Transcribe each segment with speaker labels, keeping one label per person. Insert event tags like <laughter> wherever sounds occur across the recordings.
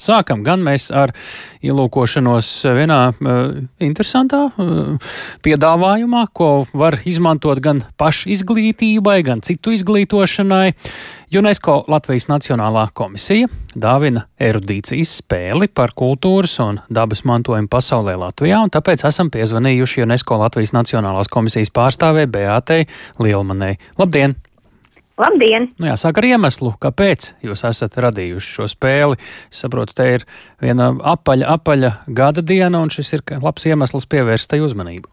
Speaker 1: Sākam gan mēs ar ielūkošanos vienā uh, interesantā uh, piedāvājumā, ko var izmantot gan pašizglītībai, gan citu izglītošanai. UNESCO Latvijas Nacionālā komisija dāvina erudīcijas spēli par kultūras un dabas mantojumu pasaulē Latvijā, un tāpēc esam piezvanījuši UNESCO Latvijas Nacionālās komisijas pārstāvē Beātei Lielmanai. Labdien!
Speaker 2: Labdien!
Speaker 1: Nu, jāsāk ar iemeslu, kāpēc jūs esat radījuši šo spēli. Es saprotu, te ir viena apaļa, apaļa gada diena, un šis ir labs iemesls pievērst tai uzmanību.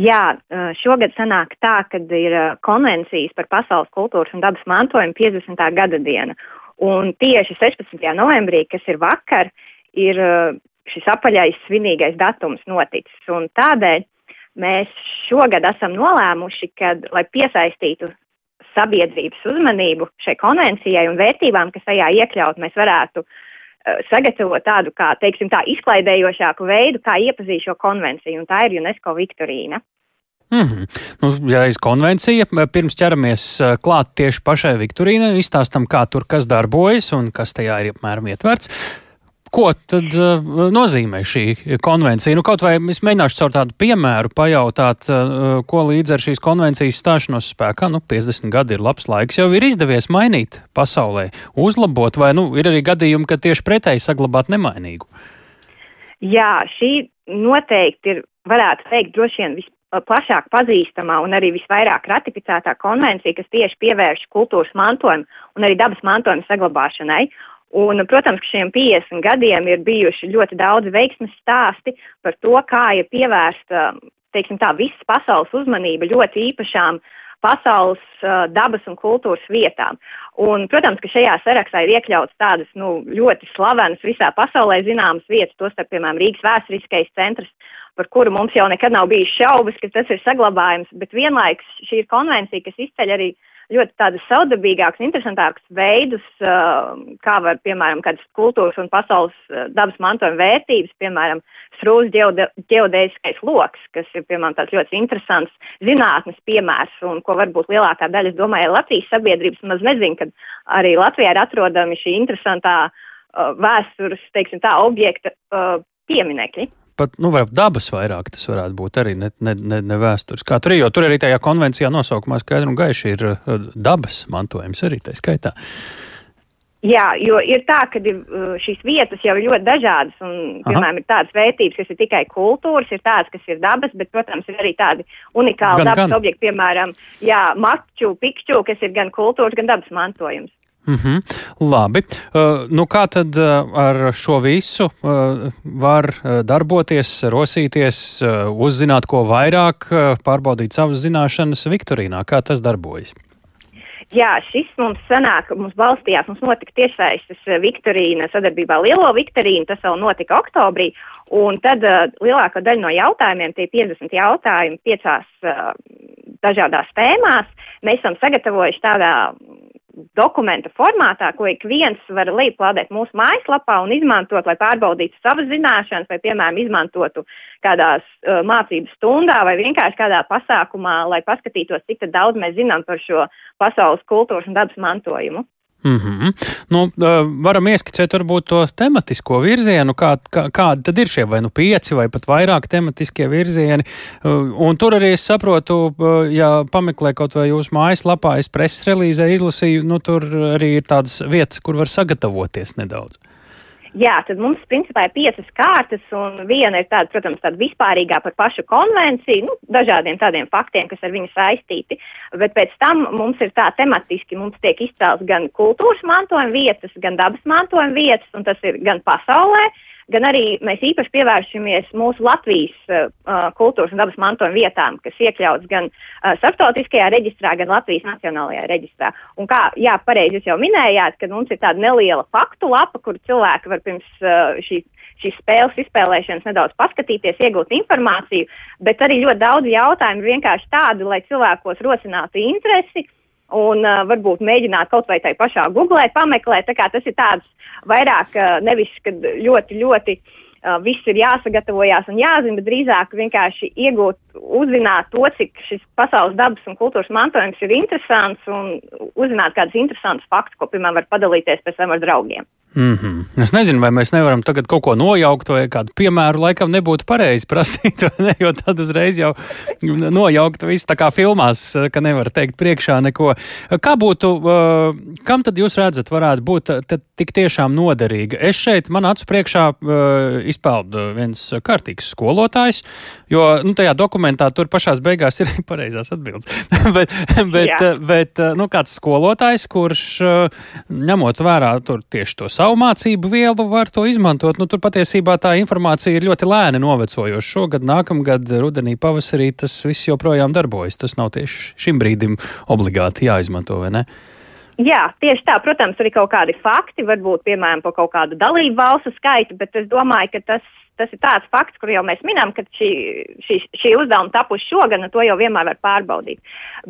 Speaker 2: Jā, šogad sanāk tā, ka ir konvencijas par pasaules kultūras un dabas mantojumu 50. gada diena. Un tieši 16. novembrī, kas ir vakar, ir šis apaļais svinīgais datums noticis. Un tādēļ mēs šogad esam nolēmuši, ka, lai piesaistītu sabiedrības uzmanību šai konvencijai un vērtībām, kas tajā iekļaut, mēs varētu uh, sagatavot tādu, kā, teiksim, tā izklaidējošāku veidu, kā iepazīt šo konvenciju, un tā ir UNESCO Viktorīna.
Speaker 1: Mm -hmm. nu, ja reiz konvencija, pirms ķeramies eh, klāt tieši pašai Viktorīnai, izstāstam, kā tur kas darbojas un kas tajā ir apmēram ietverts. Ko tad uh, nozīmē šī konvencija? Nu, kaut vai es mēģināšu caur tādu piemēru pajautāt, uh, ko līdz ar šīs konvencijas stāšanos spēkā, nu, 50 gadi ir labs laiks, jau ir izdevies mainīt pasaulē, uzlabot, vai, nu, ir arī gadījumi, ka tieši pretēji saglabāt nemainīgu?
Speaker 2: Jā, šī noteikti ir, varētu teikt, droši vien visplašāk pazīstamā un arī visvairāk ratificētā konvencija, kas tieši pievērš kultūras mantojumu un arī dabas mantojumu saglabāšanai. Un, protams, ka šiem 50 gadiem ir bijuši ļoti daudz veiksmes stāsti par to, kā ir pievērsta, teiksim tā, visas pasaules uzmanība ļoti īpašām pasaules dabas un kultūras vietām. Un, protams, ka šajā sarakstā ir iekļauts tādas, nu, ļoti slavenas visā pasaulē zināmas vietas, tostarp, piemēram, Rīgas vēsturiskais centrs, par kuru mums jau nekad nav bijis šaubas, ka tas ir saglabājums, bet vienlaiks šī ir konvencija, kas izceļ arī uh, ļoti tādus saudabīgākus, interesantākus veidus, uh, kā var, piemēram, kādas kultūras un pasaules uh, dabas mantojuma vērtības, piemēram, srūs ģeodēziskais loks, kas ir, piemēram, tāds ļoti interesants zinātnes piemērs un ko varbūt lielākā daļa, es domāju, Latvijas sabiedrības maz nezin, kad arī Latvijā ir atrodami šī interesantā uh, vēstures, teiksim tā, objekta pieminekļi
Speaker 1: pat nu, dabas vairāk tas varētu būt arī ne, ne, ne, ne vēstures. Kā tur ir, jo tur arī tajā konvencijā nosaukumā skaidri un gaiši ir uh, dabas mantojums arī tā skaitā.
Speaker 2: Jā, jo ir tā, ka ir, uh, šīs vietas jau ir ļoti dažādas, un, piemēram, Aha. ir tādas vērtības, kas ir tikai kultūras, ir tādas, kas ir dabas, bet, protams, ir arī tādi unikāli gan, dabas gan. objekti, piemēram, jā, maču, pikču, kas ir gan kultūras, gan dabas mantojums.
Speaker 1: Mm -hmm. Labi. Uh, nu kā tad uh, ar šo visu uh, var darboties, rosīties, uzzināt ko vairāk, pārbaudīt savas zināšanas Viktorīnā? Kā tas darbojas?
Speaker 2: Jā, šis mums sanāk, mums balstījās, mums notika tiešsaistes Viktorīna sadarbībā Lielo Viktorīnu, tas vēl notika oktobrī, un tad uh, lielākā daļa no jautājumiem, tie 50 jautājumi piecās uh, dažādās tēmās, mēs esam sagatavojuši tādā dokumenta formātā, ko ik viens var lejuplādēt mūsu mājaslapā un izmantot, lai pārbaudītu savas zināšanas, vai, piemēram, izmantotu kādās uh, mācības stundā vai vienkārši kādā pasākumā, lai paskatītos, cik daudz mēs zinām par šo pasaules kultūras un dabas mantojumu.
Speaker 1: Mm -hmm. nu, varam ieskicēt varbūt to tematisko virzienu, kā, kā, kādi tad ir šie vai nu pieci vai pat vairāk tematiskie virzieni. Un tur arī es saprotu, ja pameklē kaut vai jūsu mājaslapā, es preses relīzē izlasīju, nu tur arī ir tādas vietas, kur var sagatavoties nedaudz.
Speaker 2: Jā, tad mums principā ir piecas kārtas, un viena ir tāda, protams, tāda vispārīgā par pašu konvenciju, nu, dažādiem tādiem faktiem, kas ar viņu saistīti, bet pēc tam mums ir tā tematiski, mums tiek izcēlts gan kultūras mantojuma vietas, gan dabas mantojuma vietas, un tas ir gan pasaulē, uh, gan arī mēs īpaši pievēršamies mūsu Latvijas uh, kultūras un dabas mantojuma vietām, kas iekļauts gan uh, starptautiskajā reģistrā, gan Latvijas nacionālajā reģistrā. Un kā, jā, pareizi jūs jau minējāt, ka mums ir tāda neliela faktu lapa, kur cilvēki var pirms uh, šī šīs spēles izspēlēšanas nedaudz paskatīties, iegūt informāciju, bet arī ļoti daudz jautājumu vienkārši tādu, lai cilvēkos rosinātu interesi un uh, varbūt mēģināt kaut vai tai pašā googlē pameklēt. Tā kā tas ir tāds vairāk uh, nevis, kad ļoti, ļoti uh, viss ir jāsagatavojās un jāzina, bet drīzāk vienkārši iegūt, uzzināt to, cik šis pasaules dabas un kultūras mantojums ir interesants un uzzināt kādus interesantus faktus, ko, piemēram, var padalīties pēc tam ar draugiem.
Speaker 1: Mm -hmm. Es nezinu, vai mēs nevaram tagad kaut ko nojaukt, vai kādu piemēru laikam nebūtu pareizi prasīt, <laughs> ne, jo tad uzreiz jau nojaukt visu tā kā filmās, ka nevar teikt priekšā neko. Kā būtu, kam tad jūs redzat varētu būt tik tiešām noderīga? Es šeit man acu priekšā izpeldu viens kārtīgs skolotājs, jo nu, tajā dokumentā tur pašās beigās ir <laughs> pareizās atbildes. <laughs> bet, bet, Jā. bet nu, kāds skolotājs, kurš ņemot vērā tur tieši to savu savu mācību vielu var to izmantot. Nu, tur patiesībā tā informācija ir ļoti lēni novecojoša. Šogad, nākamgad, rudenī, pavasarī tas viss joprojām darbojas. Tas nav tieši šim brīdim obligāti jāizmanto, vai ne?
Speaker 2: Jā, tieši tā. Protams, arī kaut kādi fakti, varbūt, piemēram, par kaut kādu dalību valstu skaitu, bet es domāju, ka tas tas ir tāds fakts, kur jau mēs minam, ka šī, šī, šī uzdevuma tapuši šogad, un to jau vienmēr var pārbaudīt.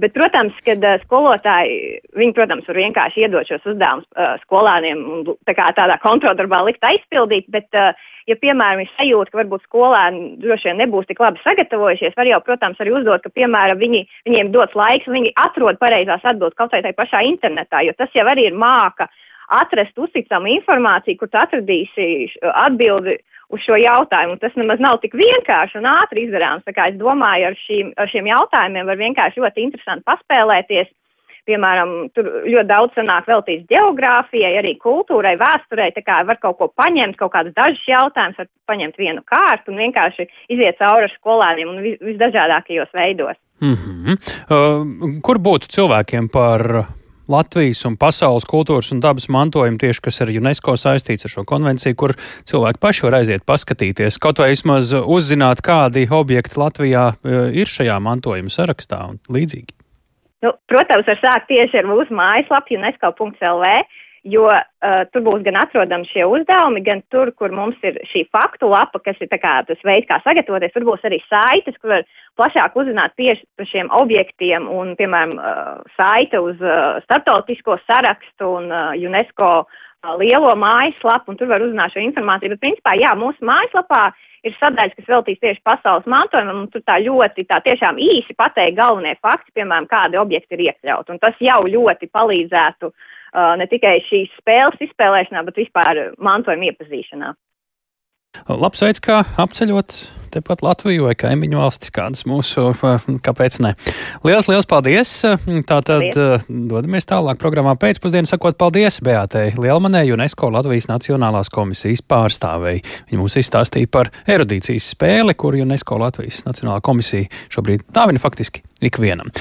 Speaker 2: Bet, protams, kad uh, skolotāji, viņi, protams, var vienkārši iedot šos uzdevumus uh, skolāniem un tā kā tādā kontroldarbā likt aizpildīt, bet, uh, ja, piemēram, ir sajūta, ka varbūt skolēni droši vien nebūs tik labi sagatavojušies, var jau, protams, arī uzdot, ka, piemēram, viņi, viņiem dots laiks, viņi atrod pareizās atbildes kaut vai tajā pašā internetā, jo tas jau arī ir māka atrast uzticamu informāciju, kur tu atradīsi atbildi uz šo jautājumu. Tas nemaz nav tik vienkārši un ātri izdarāms. Tā kā es domāju, ar, šīm, ar šiem jautājumiem var vienkārši ļoti interesanti paspēlēties. Piemēram, tur ļoti daudz sanāk veltīts geogrāfijai, arī kultūrai, vēsturei, tā kā var kaut ko paņemt, kaut kādus dažus jautājumus, var paņemt vienu kārtu un vienkārši iziet cauri ar skolēniem un vis, visdažādākajos veidos.
Speaker 1: Mm -hmm. uh, kur būtu cilvēkiem par Latvijas un pasaules kultūras un dabas mantojumu, tieši kas ar UNESCO saistīts ar šo konvenciju, kur cilvēki paši var aiziet paskatīties, kaut vai vismaz uzzināt, kādi objekti Latvijā e, ir šajā mantojuma sarakstā un līdzīgi.
Speaker 2: Nu, protams, var sākt tieši ar mūsu mājaslapu UNESCO.lv jo uh, tur būs gan atrodami šie uzdevumi, gan tur, kur mums ir šī faktu lapa, kas ir kā, tas veids, kā sagatavoties, tur būs arī saites, kur var plašāk uzzināt tieši par šiem objektiem un, piemēram, uh, saite uz uh, starptautisko sarakstu un uh, UNESCO uh, lielo mājaslapu, un tur var uzzināt šo informāciju. Bet, principā, jā, mūsu mājaslapā ir sadaļas, kas veltīts tieši pasaules mantojumam, un tur tā ļoti, tā tiešām īsi pateikt galvenie fakti, piemēram, kādi objekti ir iekļauti, un tas jau ļoti palīdzētu uh, ne tikai šīs spēles izspēlēšanā, bet vispār mantojuma iepazīšanā.
Speaker 1: Labs veids, kā apceļot tepat Latviju vai kaimiņu valstis, kādas mūsu, kāpēc ne. Lielas, liels paldies! Tātad paldies. dodamies tālāk programmā pēcpusdienā, sakot paldies Beātei Lielmanē, UNESCO Latvijas Nacionālās komisijas pārstāvēji. Viņa mums izstāstīja par erudīcijas spēli, kur UNESCO Latvijas Nacionālā komisija šobrīd dāvina faktiski ikvienam.